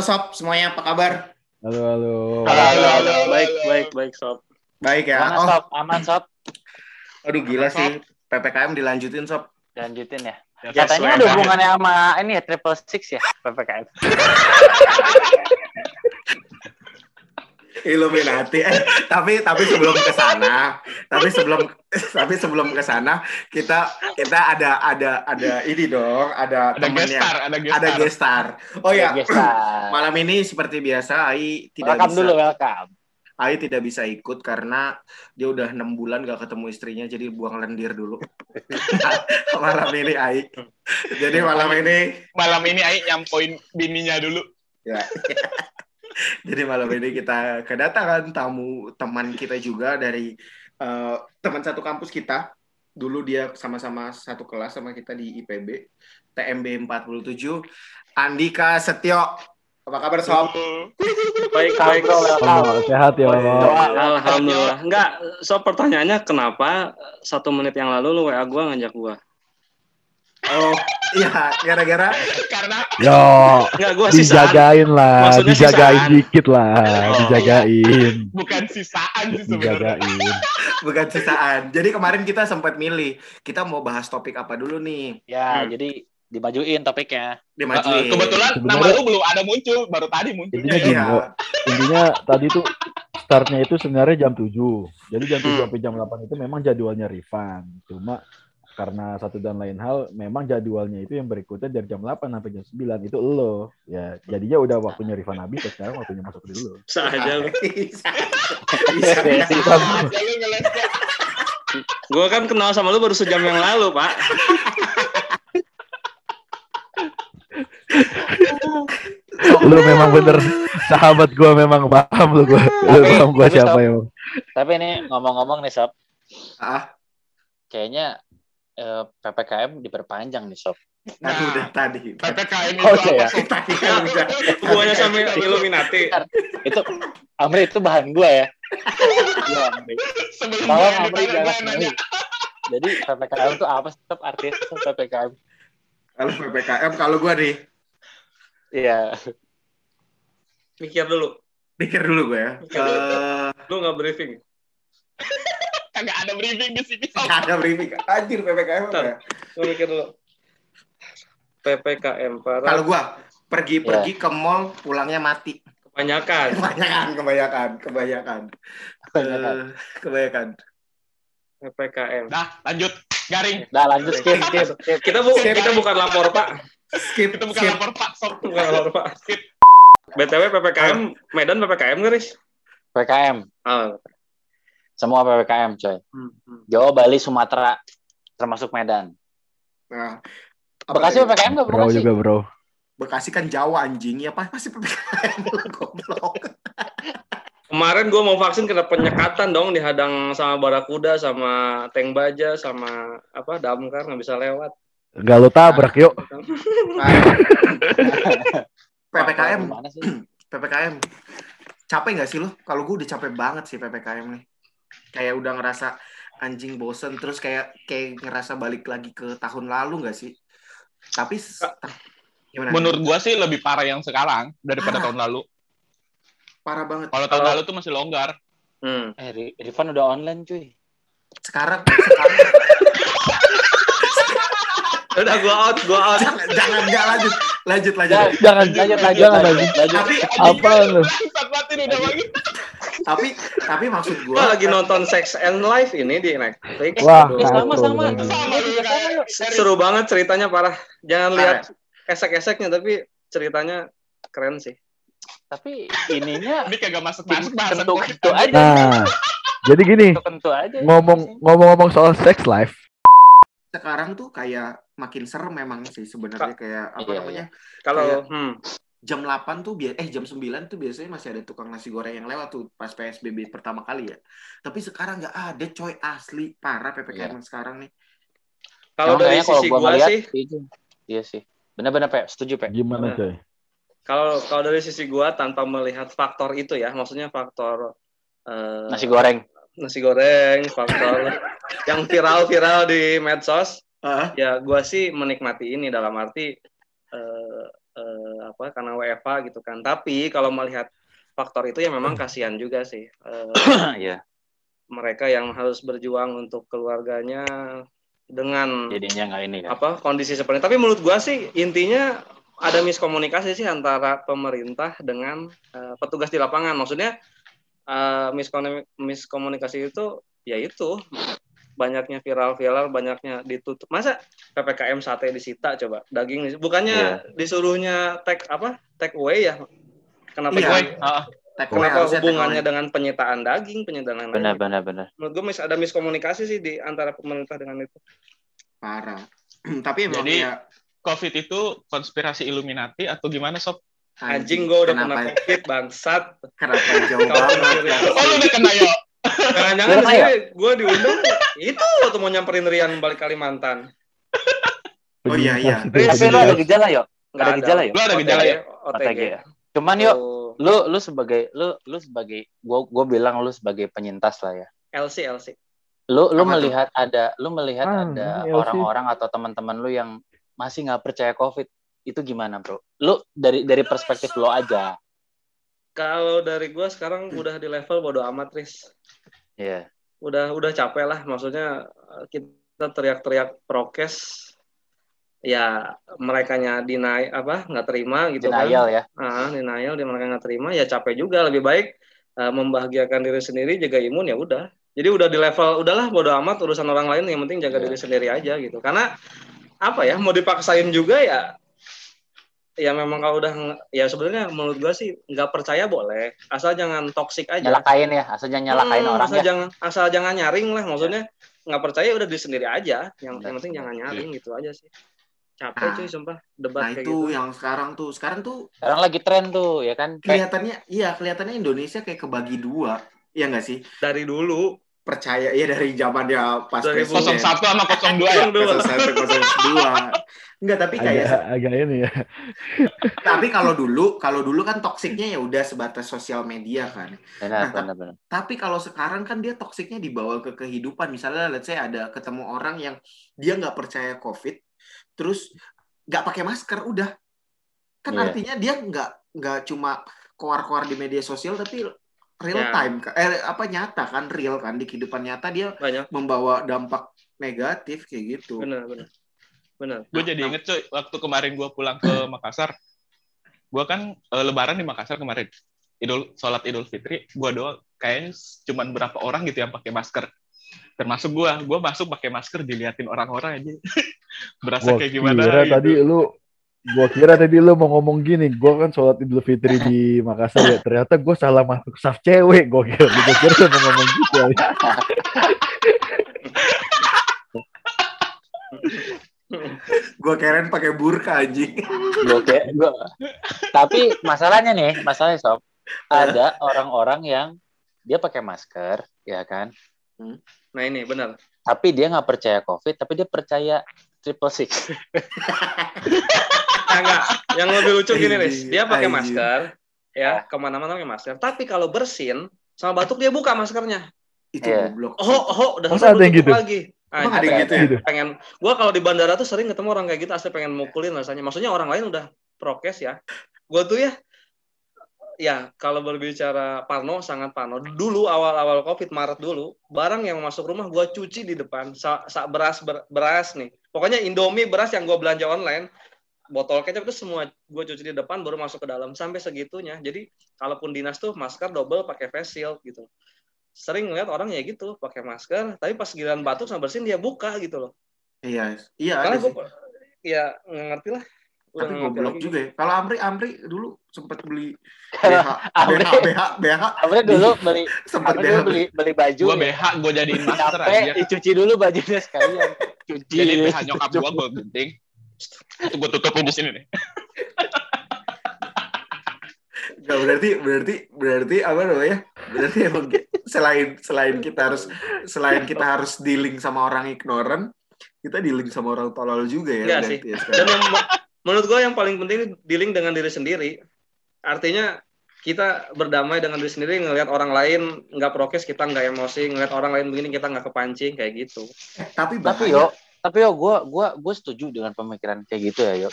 Halo sob semuanya apa kabar? Halo, halo. Halo, halo, halo. Baik, baik, baik, sob. Baik ya. Gimana Oh, sob? Aman sob? aduh gila sih. PPKM dilanjutin sob. Lanjutin ya. Yes, Katanya ada hubungannya sama ini ya triple six ya ppkm. Illuminati. Eh, tapi tapi sebelum ke sana, tapi sebelum tapi sebelum ke sana kita kita ada ada ada ini dong, ada Ada temennya. gestar, ada gestar. Ada gestar. Oh ya, Gestar. malam ini seperti biasa Ai tidak Welcome bisa dulu welcome. Ai tidak bisa ikut karena dia udah enam bulan gak ketemu istrinya jadi buang lendir dulu. malam ini Ai. Jadi malam ini Malam ini Aik nyampoin bininya dulu. ya. Jadi malam ini kita kedatangan tamu teman kita juga dari eh, teman satu kampus kita. Dulu dia sama-sama satu kelas sama kita di IPB TMB 47. Andika Setio. Apa kabar sob? Baik, baik. bro, sehat ya. Doa. Alhamdulillah. Enggak, sob pertanyaannya kenapa satu menit yang lalu lu WA gua ngajak gua? Oh, iya, gara-gara Karena Yo, Enggak, gua sih dijagain lah, Maksudnya dijagain sisaan. dikit lah, Oh. dijagain, bukan sisaan sih sebenarnya. dijagain. bukan sisaan. Jadi kemarin kita sempat milih, kita mau bahas topik apa dulu nih? Ya, Hmm. jadi dimajuin topiknya. Dimajuin. Uh, kebetulan nama Sebenarnya- lu belum ada muncul, baru tadi munculnya. Intinya ya. gini, Iya. Intinya tadi tuh startnya itu sebenarnya jam 7. Jadi jam 7 Hmm. sampai jam 8 itu memang jadwalnya Rifan. Cuma karena satu dan lain hal, memang jadwalnya itu yang berikutnya dari jam 8 sampai jam 9 itu lo. Ya, jadinya udah waktunya Rifan habis, dan sekarang waktunya masuk dulu. Lu. Bisa. Aja. Gua kan kenal sama lu baru sejam yang lalu, Pak. Lu memang bener sahabat gua memang paham lu gua. Lu paham tapi siapa yang Tapi ini ngomong-ngomong nih sob, Ah, kayaknya eh, ppkm diperpanjang nih sob. tadi udah tadi. PPKM itu Oh, apa iya. sih? Tadi kan udah. Hubungannya sama Illuminati. Itu Amri itu bahan gua ya. Iya, Amri. Sebelum Tolong gua Amri ditanya, jangan gua nanya. Jadi ppkm itu apa sih sob artinya ppkm? Kalau PPKM kalau gua nih, Iya. Mikir dulu. pikir dulu gue ya. Eh, Lu nggak briefing. Kagak ada briefing di sini. Sob. Gak ada briefing. Anjir PPKM apa ya? Lu mikir dulu. PPKM para Kalau gua pergi-pergi ke mall pulangnya mati. kebanyakan. Kebanyakan, kebanyakan, kebanyakan. Kebanyakan. Eh, kebanyakan. PPKM. Dah, lanjut. Garing. Nah, lanjut skip, skip, skip. Kita bu kita bukan lapor, Pak. Skip, Itu bukan skip. lapor Pak Sob. Bukan lapor, Pak. BTW PPKM Medan PPKM nggak, Riz? PPKM. Ah. Semua PPKM, coy. Hmm, hmm. Jawa, Bali, Sumatera, termasuk Medan. Nah, Bekasi? PPKM nggak bro Bekasi? juga, Bro. Bekasi kan Jawa anjing ya pas pasti PPKM goblok. Kemarin gue mau vaksin kena penyekatan dong dihadang sama barakuda sama tank baja sama apa damkar nggak bisa lewat. Enggak lu tabrak yuk. PPKM, Gimana sih? PPKM. Capek nggak sih lo? Kalau gue udah capek banget sih PPKM nih. Kayak udah ngerasa anjing bosen terus kayak kayak ngerasa balik lagi ke tahun lalu nggak sih? Tapi gimana? Menurut gua sih lebih parah yang sekarang daripada Ah. tahun lalu. parah banget. Kalau tahun lalu tuh masih longgar. Hmm. Eh, Ri- Rifan udah online, cuy. Sekarang, sekarang Udah gue out, gue out. jangan jangan nggak lanjut lanjut lanjut. Jangan, Jangan, lanjut, lanjut, jangan lanjut, lanjut. lanjut. Tapi Apa lu? Tapi tapi maksud gue lagi nonton Sex and Life ini di Netflix. Wah, Aduh. Sama, sama. Seru banget ceritanya parah. Jangan lihat esek-eseknya tapi ceritanya keren sih. Tapi ininya Ini kagak masuk-masuk bahasan kentu gua. kentu aja. Nah, jadi gini, Kentu kentu aja. ngomong ngomong-ngomong soal sex life, sekarang tuh kayak makin serem memang sih sebenarnya kayak apa Iya, namanya Kalau Kayak- hmm, jam 8 tuh biasa eh jam 9 tuh biasanya masih ada tukang nasi goreng yang lewat tuh pas PSBB pertama kali ya. Tapi sekarang nggak ada coy asli parah PPKM yang sekarang nih. kalau dari sisi gua gua ngeliat, sih, itu. Iya sih. Benar-benar, Pak. Setuju, Pak. gimana Nah. coy? kalau kalau dari sisi gua tanpa melihat faktor itu ya, maksudnya faktor eh, Nasi goreng. nasi goreng, faktor yang viral-viral di medsos, Ah, ya gua sih menikmati ini dalam arti eh, eh, apa karena WFA gitu kan. Tapi kalau melihat faktor itu ya memang kasihan juga sih. Eh, Iya, mereka yang harus berjuang untuk keluarganya dengan jadinya nggak ini kan. apa kondisi seperti ini. Tapi menurut gua sih intinya ada miskomunikasi sih antara pemerintah dengan eh, petugas di lapangan. Maksudnya miskomu- miskomunikasi itu ya itu banyaknya viral-viral, banyaknya ditutup. Masa PPKM sate disita coba daging bukannya disuruhnya take apa? take away ya. Kenapa Iya. Woi, ah, Take away Kenapa hubungannya away. dengan penyitaan daging, penyitaan lain-lain? Benar, benar, benar. Menurut gue mis- ada miskomunikasi sih di antara pemerintah dengan itu. parah. Tapi emang Jadi, ya COVID itu konspirasi Illuminati atau gimana sob? Anjing gue udah kenapa, kena covid bangsat. Kenapa jauh banget? sendiri. Oh lu udah kena. Jangan-jangan kena ya? sini gue diundang itu waktu mau nyamperin Rian balik Kalimantan. Oh, iya, iya. Tapi lu ada gejala yo? Nggak Ada gejala ya? Lu ada gejala ya? OTG. Ya? Cuman yuk, lu lu sebagai lu lu sebagai gua gua bilang lu sebagai penyintas lah ya. LC LC. Lu lu Apa tuh? melihat ada lu melihat Ah, ada orang-orang atau teman-teman lu yang masih nggak percaya COVID itu gimana, Bro? Lu dari dari perspektif lo aja. Kalau dari gue sekarang udah di level bodo amat, Riz. Iya. Udah udah capek lah. Maksudnya eh, kita teriak-teriak prokes. Ya mereka nya dinaik apa nggak terima gitu kan. Denial ya. ah denial dia mereka nggak terima ya capek juga. Lebih baik eh, membahagiakan diri sendiri jaga imun ya udah. Jadi udah di level udahlah bodo amat urusan orang lain yang penting jaga Iya. diri sendiri aja gitu. Karena apa ya mau dipaksain juga ya ya memang kalau udah ya sebenarnya menurut gua sih nggak percaya boleh. Asal jangan toksik aja. Nyalakain ya, asal jangan nyalakain Hmm, orang asal ya. jangan asal jangan nyaring lah maksudnya. Nggak percaya udah diri sendiri aja. Yang, yang penting jangan nyaring gitu aja sih capek Nah. cuy sumpah debat Nah kayak itu gitu yang sekarang tuh, sekarang tuh Sekarang lagi tren tuh, ya kan? Kelihatannya, iya kelihatannya Indonesia kayak kebagi dua, ya nggak sih? dari dulu Percaya ya dari zamannya pas Dari presiden. 01 sama 02 ya? Dua. 01, 02. Enggak, tapi kayak agak agak ini ya. tapi kalau dulu, kalau dulu kan toksiknya ya udah sebatas sosial media kan. benar, Nah, benar, benar. Tapi kalau sekarang kan dia toksiknya dibawa ke kehidupan. Misalnya let's say ada ketemu orang yang dia nggak percaya COVID, terus nggak pakai masker, udah. Kan Iya. artinya dia nggak nggak cuma koar-koar di media sosial, tapi real Ya. time, eh apa nyata kan, real kan di kehidupan nyata dia banyak membawa dampak negatif kayak gitu. benar benar benar Gue jadi inget cuy, waktu kemarin gue pulang ke Makassar, gue kan eh, lebaran di Makassar kemarin. Idul sholat Idul Fitri, gue doang kayaknya cuman berapa orang gitu yang pakai masker. Termasuk gue, gue masuk pakai masker diliatin orang-orang aja. Berasa Gua kayak gimana kira gitu. tadi lu gua kira tadi lu mau ngomong gini, gua kan sholat Idul Fitri di Makassar ya. Ternyata gua salah masuk saf cewek. Gua kira, gua kira lu mau ngomong gitu. Gua keren pakai burka anjing. Gua kayak- gua- Tapi masalahnya nih, masalahnya sob, ada orang-orang yang dia pakai masker, ya kan? Nah ini benar. Tapi dia nggak percaya COVID, tapi dia percaya triple six. Nah, enggak yang lebih lucu gini Anjing, dia pakai masker ya. Ke mana-mana pakai masker. Tapi kalau bersin sama batuk dia buka maskernya. Itu Iya. goblok. oh oh udah Masa selesai ada yang gitu? lagi. Anjing, ada yang gitu ya? Pengen gua kalau di bandara tuh sering ketemu orang kayak gitu asli pengen mukulin rasanya. Maksudnya orang lain udah prokes ya. Gua tuh ya ya kalau berbicara Parno sangat Parno. Dulu awal-awal covid Maret dulu barang yang masuk rumah gua cuci di depan. Sa, sa- beras ber- beras nih. Pokoknya Indomie beras yang gua belanja online botol kecap itu semua gue cuci di depan baru masuk ke dalam. Sampai segitunya. Jadi kalaupun dinas tuh masker double pakai face shield gitu. Sering ngeliat orang ya gitu pakai masker tapi pas giliran batuk sama bersin dia buka gitu loh. Iya, iya. karena gue ya ngerti lah udah Tapi ngerti goblok juga ya. Kalau Amri, Amri dulu sempat beli BH, Amri. BH, BH, BH, Amri dulu beli, sempat Amri BH. dulu beli beli baju. Gue ya. BH, gue jadiin masker Capek, aja. dicuci dulu bajunya sekalian. Cuci. Jadi BH nyokap gue, gue gunting. Itu gue tutupin di sini nih. Gak berarti berarti berarti apa namanya? Berarti emang selain selain kita harus selain kita harus dealing sama orang ignoran, kita dealing sama orang tolol juga ya. Iya sih. ya dan yang menurut gue yang paling penting dealing dengan diri sendiri artinya kita berdamai dengan diri sendiri ngelihat orang lain nggak prokes kita nggak emosi ngelihat orang lain begini kita nggak kepancing kayak gitu Eh, tapi Tapi bahaya. yo, tapi yo gue gua gue setuju dengan pemikiran kayak gitu ya yo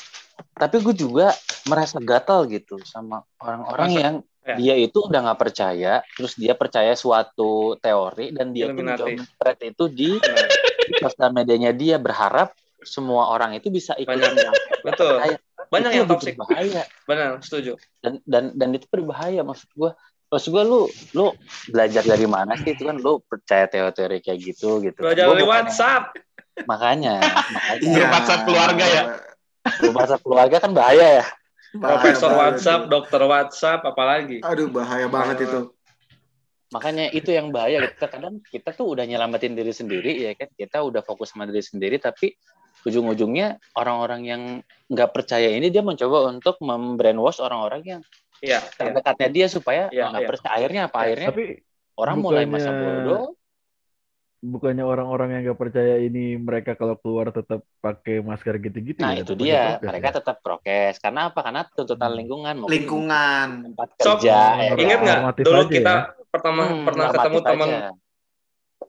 tapi gue juga merasa gatal gitu sama orang-orang yang ya. dia itu udah nggak percaya terus dia percaya suatu teori dan dia Illuminati. mencoba spread itu di, di sosial medianya dia berharap semua orang itu bisa ikutan Banyak. betul Bahaya. banyak Itu yang toxic berbahaya benar setuju dan dan dan itu berbahaya maksud gue maksud gue lu lu belajar dari mana sih itu kan lu percaya teori-teori kayak gitu gitu belajar Gua dari WhatsApp makanya makanya. Grup WhatsApp keluarga ya? Grup WhatsApp keluarga kan bahaya ya Bahaya profesor banget WhatsApp tuh. dokter WhatsApp apalagi Aduh bahaya banget itu. makanya itu yang bahaya kita kadang kita tuh udah nyelamatin diri sendiri ya kan kita udah fokus sama diri sendiri tapi ujung-ujungnya orang-orang yang nggak percaya ini dia mencoba untuk membrainwash orang-orang yang iya iya. terdekatnya dia supaya Iya, nggak iya. percaya akhirnya apa akhirnya Tapi orang mulai masa bukannya- bodoh bukannya orang-orang yang gak percaya ini mereka kalau keluar tetap pakai masker gitu-gitu nah ya? itu dia prokes mereka ya? tetap prokes karena apa karena tuntutan Hmm. lingkungan mungkin Lingkungan. tempat kerja Oh, ya ingat kan? nggak Normatif dulu kita ya. pertama Hmm, pernah ketemu teman aja.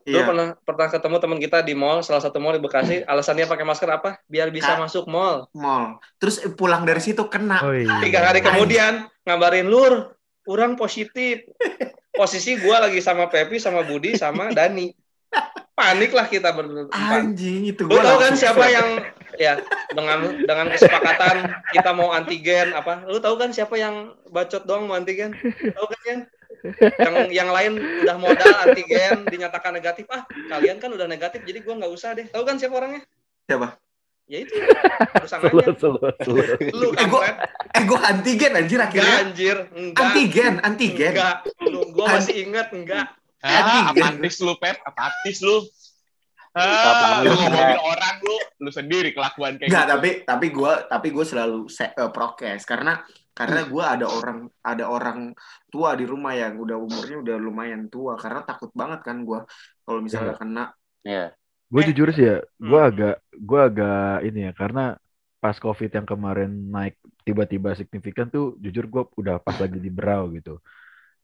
Dulu Iya. pernah pernah ketemu teman kita di mall, salah satu mall di Bekasi. Alasannya pakai masker apa? Biar bisa Kak. masuk mall. Mall. Terus pulang dari situ kena. Oh iya. Tiga hari kemudian ngabarin lur, orang positif. Posisi gua lagi sama Pepi, sama Budi, sama Dani. Panik lah kita berempat. Anjing itu Lu gua tahu kan siapa yang ya dengan dengan kesepakatan kita mau antigen apa? Lu tahu kan siapa yang bacot doang mau antigen? Tahu kan Yan? Yang yang lain udah modal antigen dinyatakan negatif. Ah, kalian kan udah negatif jadi gua nggak usah deh. Tahu kan siapa orangnya? Siapa? Ya itu. Pasangannya. Lu Eh, gua- kampret. Eh gua antigen anjir Enggak akhirnya. anjir, enggak. Antigen, antigen. Enggak. Lu gua masih ingat enggak. Ah, Anjing. apatis lu, Pep. Apatis lu. Ah, lu lu? ngomongin orang lu, lu sendiri kelakuan kayak Enggak, gitu. tapi tapi gua tapi gua selalu se- eh, prokes karena karena gua ada orang ada orang tua di rumah yang udah umurnya udah lumayan tua karena takut banget kan gua kalau misalnya kena Iya. Gue Eh. jujur sih ya, gue Hmm. agak gue agak ini ya karena pas covid yang kemarin naik tiba-tiba signifikan tuh jujur gue udah pas lagi di Berau gitu.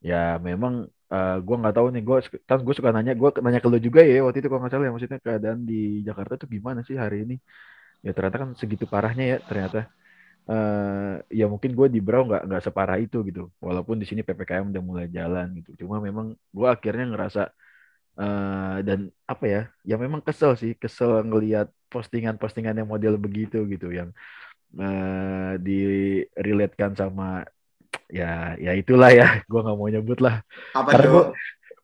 Ya memang eh, gue nggak tahu nih gue kan gue suka nanya gue nanya ke lu juga ya waktu itu kalau nggak salah ya maksudnya keadaan di Jakarta tuh gimana sih hari ini? Ya ternyata kan segitu parahnya ya ternyata. Eh ya mungkin gue di Berau nggak nggak separah itu gitu. Walaupun di sini ppkm udah mulai jalan gitu. Cuma memang gue akhirnya ngerasa eh dan apa ya ya memang kesel sih kesel ngelihat postingan-postingan yang model begitu gitu yang eh direlatekan sama ya ya itulah ya gue nggak mau nyebut lah apa Karena gua-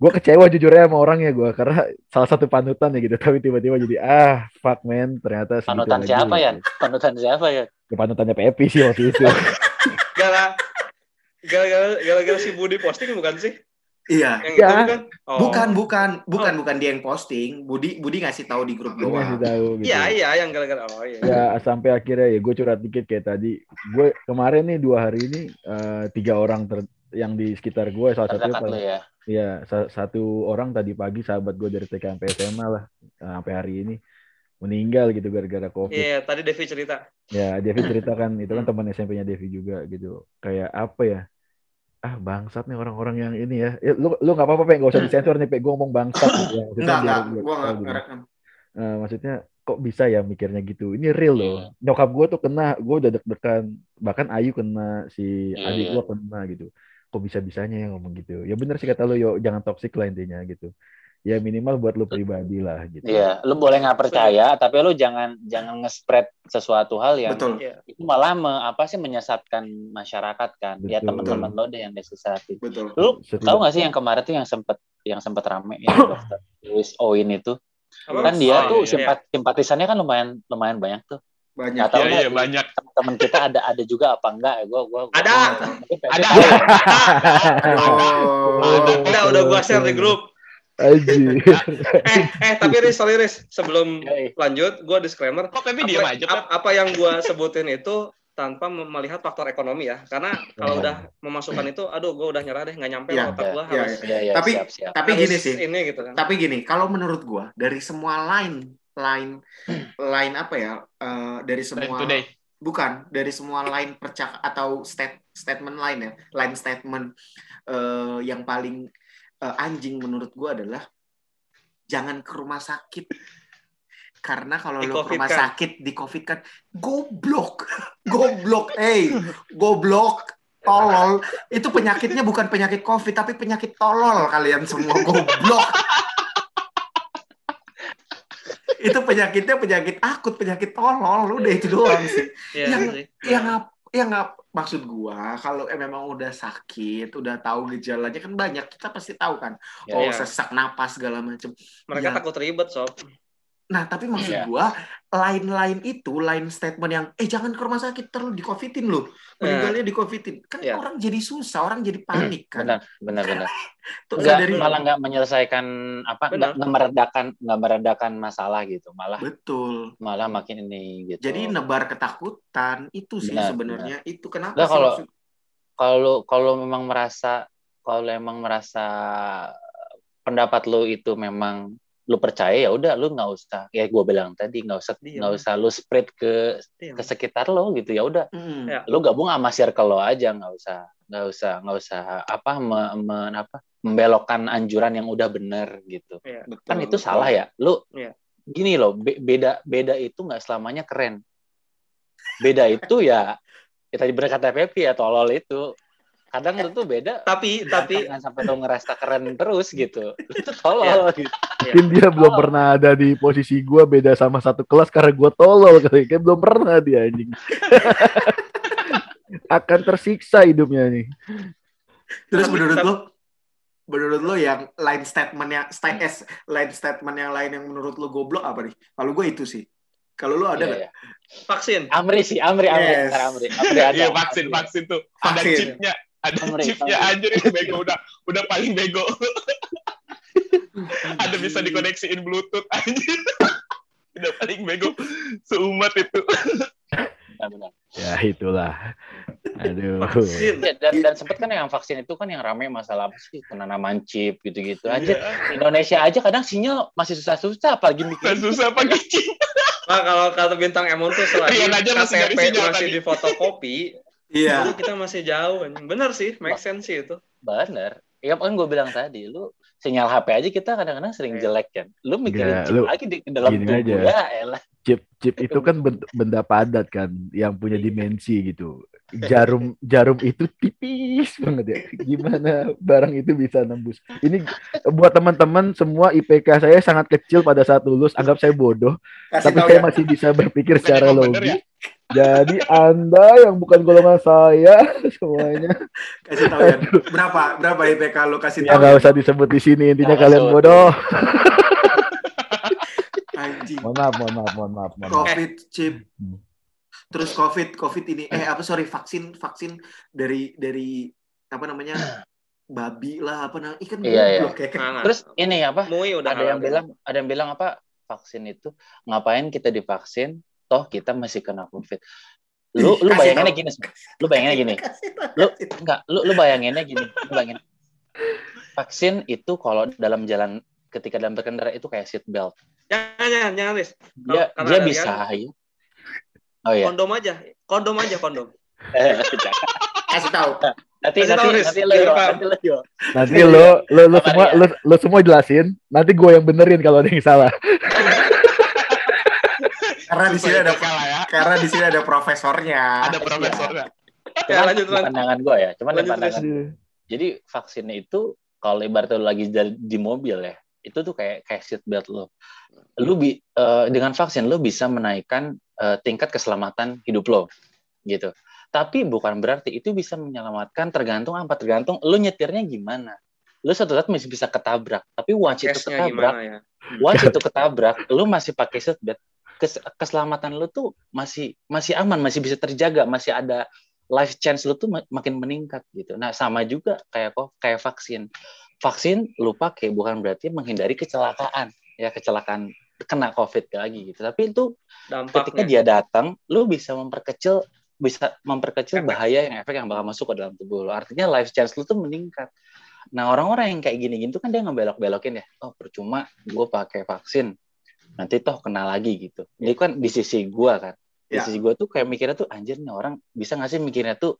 gue kecewa jujurnya sama orangnya gue karena salah satu panutan ya gitu tapi tiba-tiba jadi ah fuck man ternyata Panutan lagi siapa gitu. ya? Panutan siapa ya? Ya, panutannya Pepi sih waktu itu Gara gara-gara gara-gara si Budi posting bukan sih? Iya. Yang Ya. itu bukan? Oh. Bukan, bukan, bukan, bukan dia yang posting. Budi, Budi ngasih tahu di grup gue ngasih doang. tahu gitu Iya, iya yang gara-gara oh iya. ya sampai akhirnya ya gue curhat dikit kayak tadi gue kemarin nih dua hari ini eh, tiga orang ter yang di sekitar gue salah paling ya. ya sa- satu orang tadi pagi sahabat gue dari TK sampai SMA lah eh, sampai hari ini meninggal gitu gara-gara covid Iya, tadi Devi cerita. ya Devi ceritakan itu kan Hmm. teman SMP-nya Devi juga gitu kayak apa ya ah bangsat nih orang-orang yang ini ya, ya lu lu nggak apa-apa pengen gak usah disensor nih pengen gue ngomong bangsat gitu ya. Maksudnya Enggak, biar- enggak. biar Gua tahu enggak gitu. ngerekam. Eh, maksudnya kok bisa ya mikirnya gitu ini real loh Iya. nyokap gue tuh kena gue udah deg-degan bahkan Ayu kena si Iya, adik iya. gue kena gitu kok bisa bisanya ya ngomong gitu ya bener sih kata lo yo jangan toxic lah intinya gitu ya minimal buat lo pribadi lah gitu Iya, lu boleh nggak percaya, tapi lu jangan jangan nge-spread sesuatu hal yang Betul, Iya. itu malah me- apa sih menyesatkan masyarakat kan. Ya Betul. teman-teman lo deh yang disesatin. betul. Lu tahu nggak sih yang kemarin tuh yang sempet yang sempet rame yang dokter Louis Owen itu Apa? kan dia Oh, tuh iya, simpat simpatisannya kan lumayan lumayan banyak tuh. Banyak. Nggak tahu Iya, lah iya, banyak. teman-teman kita ada ada juga apa enggak ya gua gua, gua Ada. Tapi Pepe Ada. tahu. Oh. Udah, udah gua share di grup. Anjir. Eh, eh tapi Riz, sorry Riz, sebelum Yoi. lanjut, gua disclaimer. Kok Pepi Apa, diem aja, Pep? ap- apa yang gua sebutin itu tanpa melihat faktor ekonomi ya. Karena kalau Iya. udah memasukkan itu, aduh gua udah nyerah deh, nggak nyampe lah otak gua iya, harus. Iya, iya, Tapi- siap, siap. Tapi gini sih. Ini gitu kan. Tapi gini, kalau menurut gua dari semua line line line apa ya? eh, dari semua today. bukan dari semua line percak atau stat, statement line ya, line statement eh, yang paling eh, anjing menurut gua adalah jangan ke rumah sakit. Karena kalau lu ke rumah kan. sakit di COVID kan goblok. goblok. Eh, goblok. Tolol. Itu penyakitnya bukan penyakit COVID tapi penyakit tolol kalian semua goblok. itu penyakitnya penyakit akut, penyakit tolol. Udah itu doang sih. Iya Yang sih. yang ngap yang ngap maksud gua kalau eh, memang udah sakit, udah tahu gejalanya kan banyak. Kita pasti tahu kan. Ya, oh, ya. sesak napas segala macam. Mereka Ya. takut ribet sob. Nah, tapi maksud Iya. gua lain-lain itu, lain statement yang eh jangan ke rumah sakit terlalu di covidin loh. Meninggalnya di covidin. Kan Iya. orang jadi susah, orang jadi panik kan. benar benar benar Tuh, nggak dari malah nggak menyelesaikan apa Benar. nggak meredakan nggak meredakan masalah gitu malah betul. malah makin ini gitu Jadi nebar ketakutan itu sih Benar, sebenarnya. Itu kenapa Nggak, sih kalau- maksud- kalau kalau memang merasa kalau emang merasa pendapat lu itu memang lu percaya ya udah lu nggak usah ya gue bilang tadi nggak usah Diam. nggak usah lu spread ke Diam. ke sekitar lo gitu ya udah. Ya. lu gabung sama circle lo aja nggak usah nggak usah nggak usah apa me- me- apa membelokkan anjuran yang udah bener gitu Iya. Betul, kan itu betul. salah ya lu Iya. gini loh be- beda beda itu nggak selamanya keren beda itu ya ya tadi berkata Pepi ya tolol itu kadang lu tuh beda Tapi tapi jangan sampai lu ngerasa keren terus gitu itu tolol gitu Mungkin dia belum Oh. pernah ada di posisi gua beda sama satu kelas karena gua tolol kali. Kayak belum pernah dia anjing. Akan tersiksa hidupnya nih. Terus Tapi- menurut lo menurut lo yang lain statementnya sta- eh, lain statement yang lain yang menurut lo goblok apa nih? Kalau gue itu sih. Kalau lo ada Iya, nggak? iya. vaksin. Amri sih Amri Amri Yes. Amri Amri ada Iya vaksin Amri. vaksin tuh ada Vaksin. chipnya ada chipnya anjir itu bego udah udah paling bego ada bisa dikoneksiin bluetooth anjir udah paling bego seumat itu. Ya itulah. Aduh. Vaksin. Ya, dan dan sempat kan yang vaksin itu kan yang rame masalah apa sih penanaman chip gitu-gitu Iya. aja Indonesia aja kadang sinyal masih susah-susah apalagi bikin susah pakai chip Nah, kalau kata bintang Emon tuh aja masih dari KTP sinyal masih tadi. di fotokopi, Iya. itu kita masih jauh. anjing. Bener sih, make sense sih itu. bener ya kan gue bilang tadi lu sinyal HP aja kita kadang-kadang sering Iya. jelek kan lu mikirin Enggak, chip lu lagi di dalam gini tubuh aja. ya elah Chip chip itu kan benda padat kan yang punya dimensi gitu. Jarum jarum itu tipis banget ya. Gimana barang itu bisa nembus? Ini buat teman-teman semua IPK saya sangat kecil pada saat lulus. Anggap saya bodoh, Kasih tapi saya ya. masih bisa berpikir Bukan secara logis. Jadi Anda yang bukan golongan saya semuanya Kasih tahu ya. Berapa? Berapa IPK lo kasih ya tahu? nggak ya? usah disebut di sini. Intinya Nggak kalian bodoh. Anjing. Mohon maaf, mohon maaf, mohon maaf. Mohon maaf. Covid chip. Hmm. Terus Covid, Covid ini eh apa sorry vaksin vaksin dari dari apa namanya? babi lah apa namanya ikan Iya, iya. ya kan. Nah, terus ini apa Mui udah ada yang bilang ada yang bilang apa vaksin itu ngapain kita divaksin toh kita masih kena covid lu Ih, lu bayanginnya gini lu bayanginnya gini lu enggak lu lu bayanginnya gini lu bayangin vaksin itu kalau dalam jalan ketika dalam berkendara itu kayak seat belt Jangan, jangan, jangan, Riz. dia dia bisa ya oh ya Kondom aja. Kondom aja, kondom. Kasih tahu. nanti Kasih nanti tahu, nanti lo nanti lo. Nanti lo lo lo semua ya. lo, lo semua jelasin. Nanti gue yang benerin kalau ada yang salah. Karena di sini ada kalah ya. karena di sini ada profesornya. ada profesornya. Ya, Cuman lanjut, lanjut. pandangan gue ya cuman Lanjut, pandangan. Jadi vaksinnya itu kalau ibaratnya lu lagi di, di mobil ya itu tuh kayak kayak seat belt lo. Lu bi, eh, dengan vaksin lu bisa menaikkan eh, tingkat keselamatan hidup lo gitu. Tapi bukan berarti itu bisa menyelamatkan tergantung apa tergantung lu nyetirnya gimana. Lu suatu saat masih bisa ketabrak tapi once itu ketabrak gimana ya? once itu ketabrak lu masih pakai seat belt kes- keselamatan lu tuh masih masih aman masih bisa terjaga masih ada life chance lu tuh ma- makin meningkat gitu. Nah sama juga kayak kok kayak vaksin. Vaksin lu pakai bukan berarti menghindari kecelakaan. Ya kecelakaan kena covid lagi gitu. Tapi itu ketika Dampaknya. dia datang lu bisa memperkecil bisa memperkecil Efek. bahaya yang efek yang bakal masuk ke dalam tubuh lo artinya life chance lu tuh meningkat. Nah orang-orang yang kayak gini-gini tuh kan dia ngebelok-belokin ya. Oh percuma gue pakai vaksin nanti toh kena lagi gitu. Ini kan di sisi gue kan di Ya. sisi gue tuh kayak mikirnya tuh anjir nih orang bisa nggak sih mikirnya tuh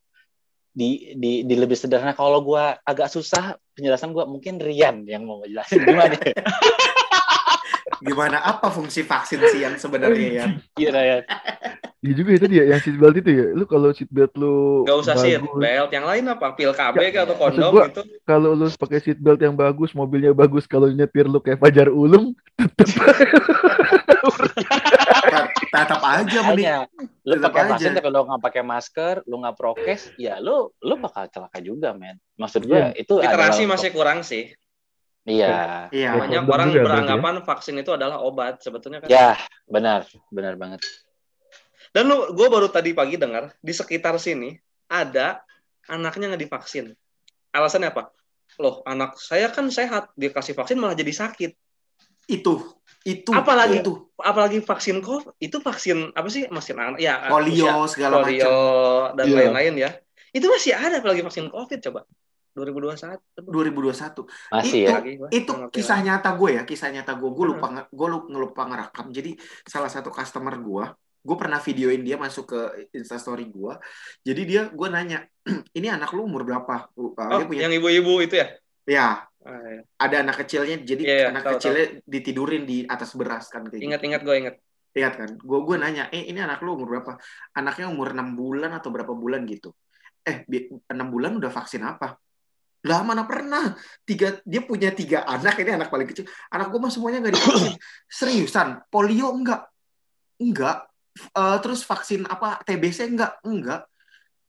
di di di lebih sederhana? Kalau gue agak susah penjelasan gue mungkin Rian yang mau jelasin. Gimana gimana apa fungsi vaksin sih yang sebenarnya ya? Iya, Ryan. Iya juga itu dia yang seatbelt itu ya. Lu kalau seatbelt lu Gak usah bagus, belt, yang lain apa? Pil KB Ya, atau kondom gua- gitu? kalau lu pakai seatbelt yang bagus, mobilnya bagus, kalau nyetir lu kayak Fajar Ulum, tetep Tet- Tetap aja mending. Lu Tetap pakai vaksin tapi lu nggak pakai masker, lu nggak prokes, ya lu lu bakal celaka juga, men. Maksud gue itu Literasi masih kurang sih. Iya. Iya. Banyak kondom orang juga ya. beranggapan vaksin itu adalah obat. Sebetulnya kan. Ya, benar, benar banget. Dan lu, gue baru tadi pagi dengar di sekitar sini ada anaknya nggak divaksin. Alasannya apa? Loh, anak saya kan sehat, dia kasih vaksin malah jadi sakit. Itu, itu, Apalagi- itu Apalagi vaksin COVID, itu vaksin apa sih? Masih anak, ya polio usia- segala polio macam. dan Iya. lain-lain ya. Itu masih ada apalagi vaksin COVID coba. 2021. 2021. Masih Itu- ya. Itu kisah nyata gue ya kisah nyata gue gue Hmm. lupa gue lu- ngelupa ngerekam jadi salah satu customer gue gue pernah videoin dia masuk ke instastory gue jadi dia gue nanya ini anak lu umur berapa Uh, Oh, dia punya yang ibu-ibu itu ya? ya Ah, iya. ada anak kecilnya jadi Iya, iya, anak tahu, kecilnya ditidurin di atas beras kan kayak gitu. Ingat-ingat gue ingat. Ingat kan gue gue nanya eh ini anak lu umur berapa anaknya umur enam bulan atau berapa bulan gitu eh enam bulan udah vaksin apa lah mana pernah. Tiga dia punya tiga anak ini anak paling kecil. Anak gue mah semuanya nggak divaksin seriusan? Polio? Enggak. Enggak. Eh, terus vaksin apa? TBC enggak. Enggak.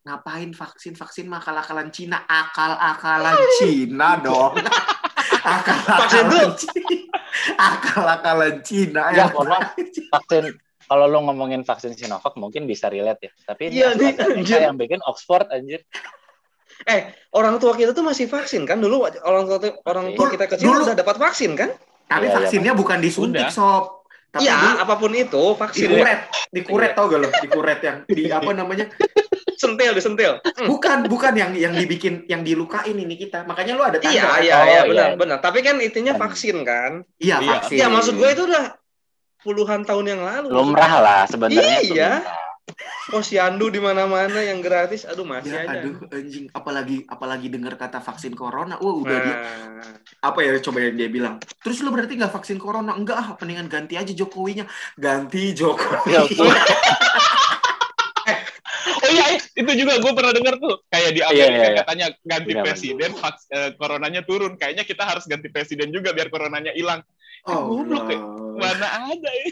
Ngapain vaksin? Vaksin mah akal-akalan Cina. Akal-akalan Cina dong. Vaksin akal-akalan tuh. Cina akal-akalan Cina Ya, maaf. Vaksin kalau lo ngomongin vaksin Sinovac mungkin bisa relate ya. Tapi ini Iya, nih, AstraZeneca anjir. yang bikin Oxford anjir. Eh, orang tua kita tuh masih vaksin kan dulu orang tua orang tua kita kecil Dulu- udah dapat vaksin kan? Tapi Iya, iya, vaksinnya bukan disuntik, sob. Tapi Iya, dulu apa pun itu vaksin dikuret, dikuret tau gak lo? Dikuret yang di apa namanya? sentil disentil. Bukan, bukan yang yang dibikin, yang dilukain ini kita. Makanya lu ada tanda. Iya, iya, Oh, iya, iya. benar, benar. Tapi kan intinya vaksin kan? Iya, Iya. vaksin. Iya, maksud gue itu udah puluhan tahun yang lalu. Lumrah lah sebenarnya. Iya. lumrah. Posyandu di mana-mana yang gratis. Aduh, masih Ya, aja. aduh, anjing. Apalagi apalagi dengar kata vaksin corona. Wah, udah dia Nah, apa ya coba yang dia bilang. Terus lu berarti nggak vaksin corona? Enggak, ah, mendingan ganti aja Jokowinya. Ganti Jokowi. Ya, tuh. Oh iya, eh, itu juga gue pernah dengar tuh. Kayak di Iya, Amerika iya, iya. katanya ganti Benar, presiden, vaks, eh, coronanya turun. Kayaknya kita harus ganti presiden juga biar coronanya hilang. Oh, Goblok ya. Mana ada ya?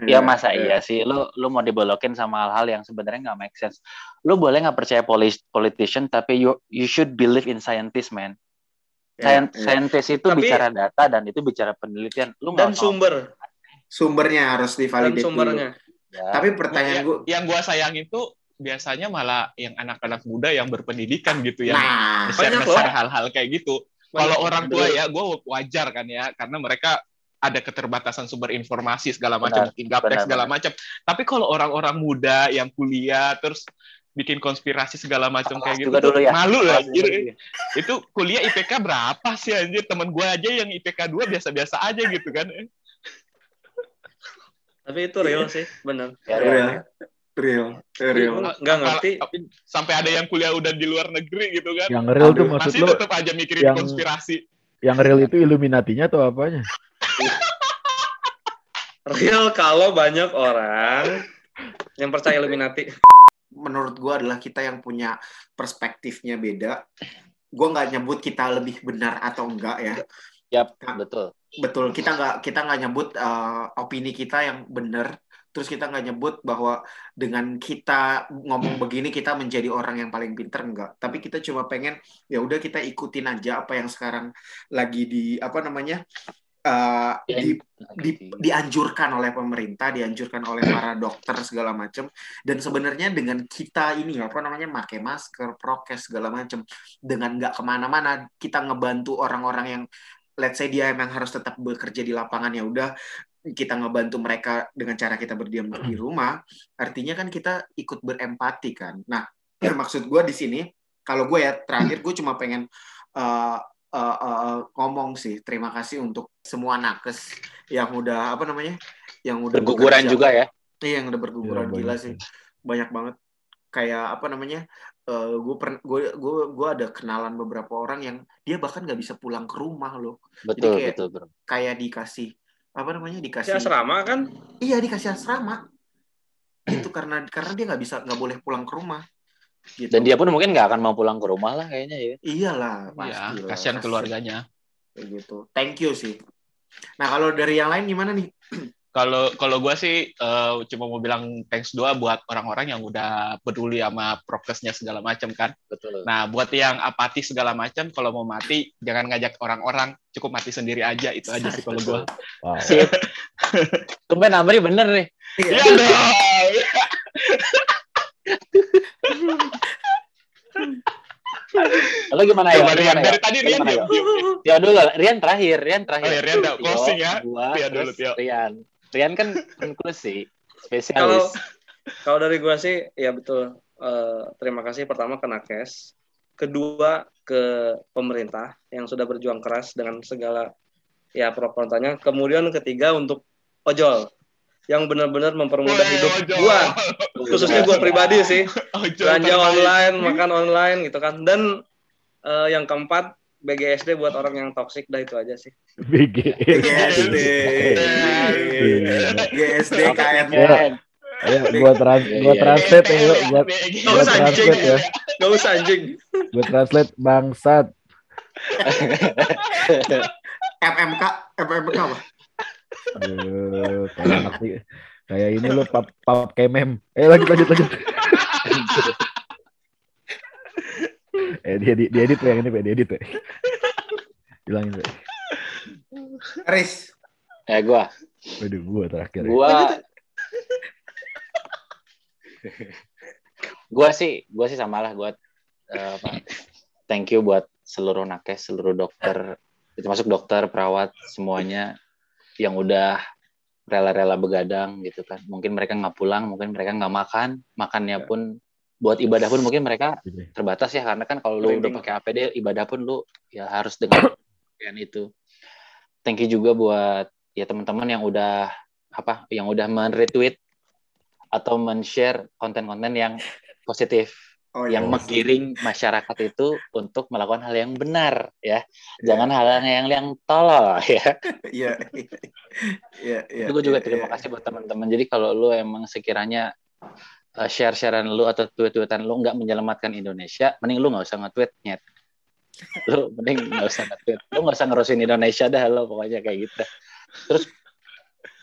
Ya masa iya sih, lu lu mau dibolokin sama hal-hal yang sebenarnya nggak make sense. Lu boleh nggak percaya polis- politician, tapi you you should believe in scientist, man. Ya, Scien- ya. Scientist itu Tapi- bicara data dan itu bicara penelitian. Lu dan nggak mau- sumber, Sumbernya harus dulu. sumbernya. Ya. Tapi pertanyaan Ya, gue, yang gue sayangin tuh biasanya malah yang anak-anak muda yang berpendidikan gitu yang nah, loh. hal-hal kayak gitu. Kalau orang tua ya, gue wajar kan ya, karena mereka ada keterbatasan sumber informasi segala macam, gaptek benar, segala macam. Tapi kalau orang-orang muda yang kuliah terus bikin konspirasi segala macam kayak gitu, tuh dulu ya. malu lah. Anjir. ya. Itu kuliah IPK berapa sih anjir? Temen gue aja yang IPK 2 biasa-biasa aja gitu kan. Tapi itu real sih, benar. Ya, real, ya. real, real. Gua nggak ngerti. Sampai ada yang kuliah udah di luar negeri gitu kan. Yang real tuh Aduh, maksud Masih lo, tetap aja mikirin yang- konspirasi. yang real itu Illuminatinya atau apanya? Real kalau banyak orang yang percaya Illuminati. menurut gue adalah kita yang punya perspektifnya beda. Gue nggak nyebut kita lebih benar atau enggak ya. Yap, betul. Betul, kita nggak kita nggak nyebut uh, opini kita yang benar. Terus kita nggak nyebut bahwa dengan kita ngomong begini kita menjadi orang yang paling pinter enggak. Tapi kita cuma pengen ya udah kita ikutin aja apa yang sekarang lagi di apa namanya uh, di di- dianjurkan oleh pemerintah, dianjurkan oleh para dokter segala macam. Dan sebenarnya dengan kita ini apa namanya pakai masker, prokes segala macam, dengan nggak ke mana-mana, kita ngebantu orang-orang yang let's say dia emang harus tetap bekerja di lapangan ya udah kita ngebantu mereka dengan cara kita berdiam di rumah. Artinya kan kita ikut berempati kan. Nah maksud gue di sini kalau gue ya terakhir gue cuma pengen uh, uh, uh, ngomong sih terima kasih untuk semua nakes yang udah apa namanya yang udah Berguguran bekerja. juga ya. Iya yang udah berguguran Iya, gila banyak sih banyak banget kayak apa namanya eh gue per gue gue gue ada kenalan beberapa orang yang dia bahkan nggak bisa pulang ke rumah loh Betul, kayak- betul, bro. kayak dikasih apa namanya Si dikasih asrama kan? iya dikasih asrama itu karena karena dia nggak bisa nggak boleh pulang ke rumah gitu. Dan dia pun mungkin nggak akan mau pulang ke rumah lah kayaknya ya. iyalah Iya, pasti lah, kasihan keluarganya. kayak gitu thank you sih nah kalau dari yang lain gimana nih Kalau kalau gue sih eh, cuma mau bilang thanks doa buat orang-orang yang udah peduli sama prokesnya segala macam kan. Betul. Nah, buat yang apati segala macam, kalau mau mati jangan ngajak orang-orang, cukup mati sendiri aja. Itu aja sih kalau gue. Wow. Sip. Tumben Amri bener nih. Iya. Iya dong. Lo gimana ya? Coba Rian, ya? dari tadi Rian diam, ya? diam, dulu, Rian terakhir, Rian terakhir. Oh ya, Rian dah, closing ya. Gua, Tio dulu, Tio. Rian. Rian kan konklusi, Kalau spesialis. kalau dari gua sih ya betul. Eh, terima kasih pertama ke Nakes, kedua ke pemerintah yang sudah berjuang keras dengan segala ya pro kontranya. Kemudian ketiga untuk ojol yang benar-benar mempermudah hidup gua, khususnya gua pribadi sih. Belanja online, makan online gitu kan. Dan eh, yang keempat BGSD buat orang yang toksik dah itu aja sih. BG. GSD Iya. GSD KN Ya. Ayo, gua trans, gua Iya, translate ya, yuk. Gua, gua usah anjing. translate ya. Gak usah anjing. Gua translate bangsat. FMK FMK apa Aduh, kayak anak sih. Kayak ini lo pap pap kemem. Eh lanjut lanjut lanjut. eh dia dia, dia edit tuh yang ini, Pak. dia edit. Pak. Bilangin, Pak. Riz Eh gua, Waduh, gua terakhir. ya. gua gua sih gua sih sama lah gua eh, apa, thank you buat seluruh nakes seluruh dokter termasuk dokter perawat semuanya yang udah rela-rela begadang gitu kan. Mungkin mereka nggak pulang mungkin mereka nggak makan. Makannya pun buat ibadah pun mungkin mereka Oke. terbatas ya karena kan kalau lu udah pakai APD ibadah pun lu ya harus dengan pakaian itu. Thank you juga buat ya teman-teman yang udah apa yang udah men-retweet atau men-share konten-konten yang positif oh yang menggiring masyarakat itu untuk melakukan hal yang benar ya. Jangan hal yang yang tolol ya. iya iya iya itu gue juga iya, terima iya. kasih buat teman-teman. Jadi kalau lu emang sekiranya uh, share-sharean lu atau tweet-tweetan lu nggak menyelamatkan Indonesia, mending lu nggak usah nge-tweet nyet. Lu mending nggak usah nge-tweet. Lu nggak usah ngerusin Indonesia dah lo pokoknya kayak gitu. Terus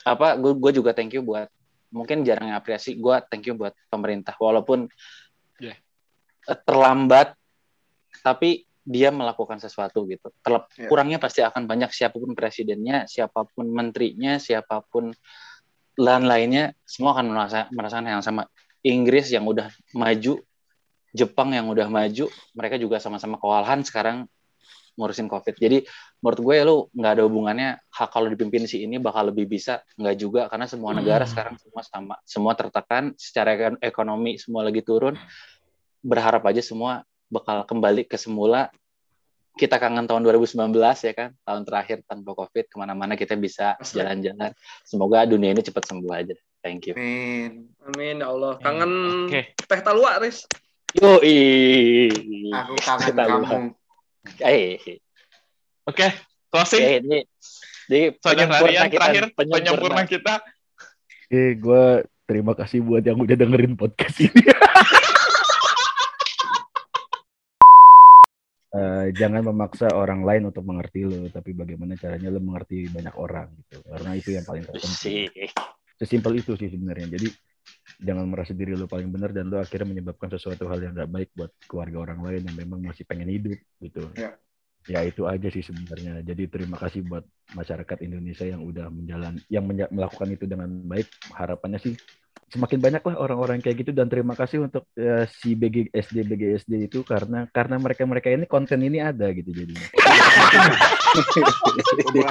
apa? Gue juga thank you buat mungkin jarang apresiasi. Gue thank you buat pemerintah walaupun Yeah. Terlambat, tapi dia melakukan sesuatu gitu. Terlep, Yeah. kurangnya pasti akan banyak siapa pun presidennya, siapa pun menterinya, siapa pun lain lainnya, semua akan merasa, merasakan yang sama. Inggris yang udah maju, Jepang yang udah maju, mereka juga sama-sama kewalahan sekarang ngurusin COVID. Jadi menurut gue ya lu nggak ada hubungannya hak kalau dipimpin si ini bakal lebih bisa nggak juga karena semua negara sekarang semua sama semua tertekan secara ekon- ekonomi semua lagi turun berharap aja semua bakal kembali ke semula kita kangen tahun 2019 ya kan tahun terakhir tanpa covid ke mana-mana kita bisa jalan-jalan semoga dunia ini cepat sembuh aja thank you Amin. Amin ya Allah. Kangen Oke. teh talua, Riz. yo Aku kangen Kita kamu. eh Oke, closing. eh, ini di penyempurna kita, terakhir penyempurna. penyempurna kita. Oke, gue terima kasih buat yang udah dengerin podcast ini. Eh, jangan memaksa orang lain untuk mengerti lo, tapi bagaimana caranya lo mengerti banyak orang gitu. Karena itu yang paling terpenting. sih Sesimpel itu sih sebenarnya. Jadi jangan merasa diri lo paling benar dan lo akhirnya menyebabkan sesuatu hal yang gak baik buat keluarga orang lain yang memang masih pengen hidup gitu. Ya. Ya itu aja sih sebenarnya. Jadi terima kasih buat masyarakat Indonesia yang udah menjalan yang menja- melakukan itu dengan baik. Harapannya sih semakin banyak lah orang-orang kayak gitu dan terima kasih untuk eh, si BGSD BGSD itu karena karena mereka mereka ini konten ini ada gitu jadinya.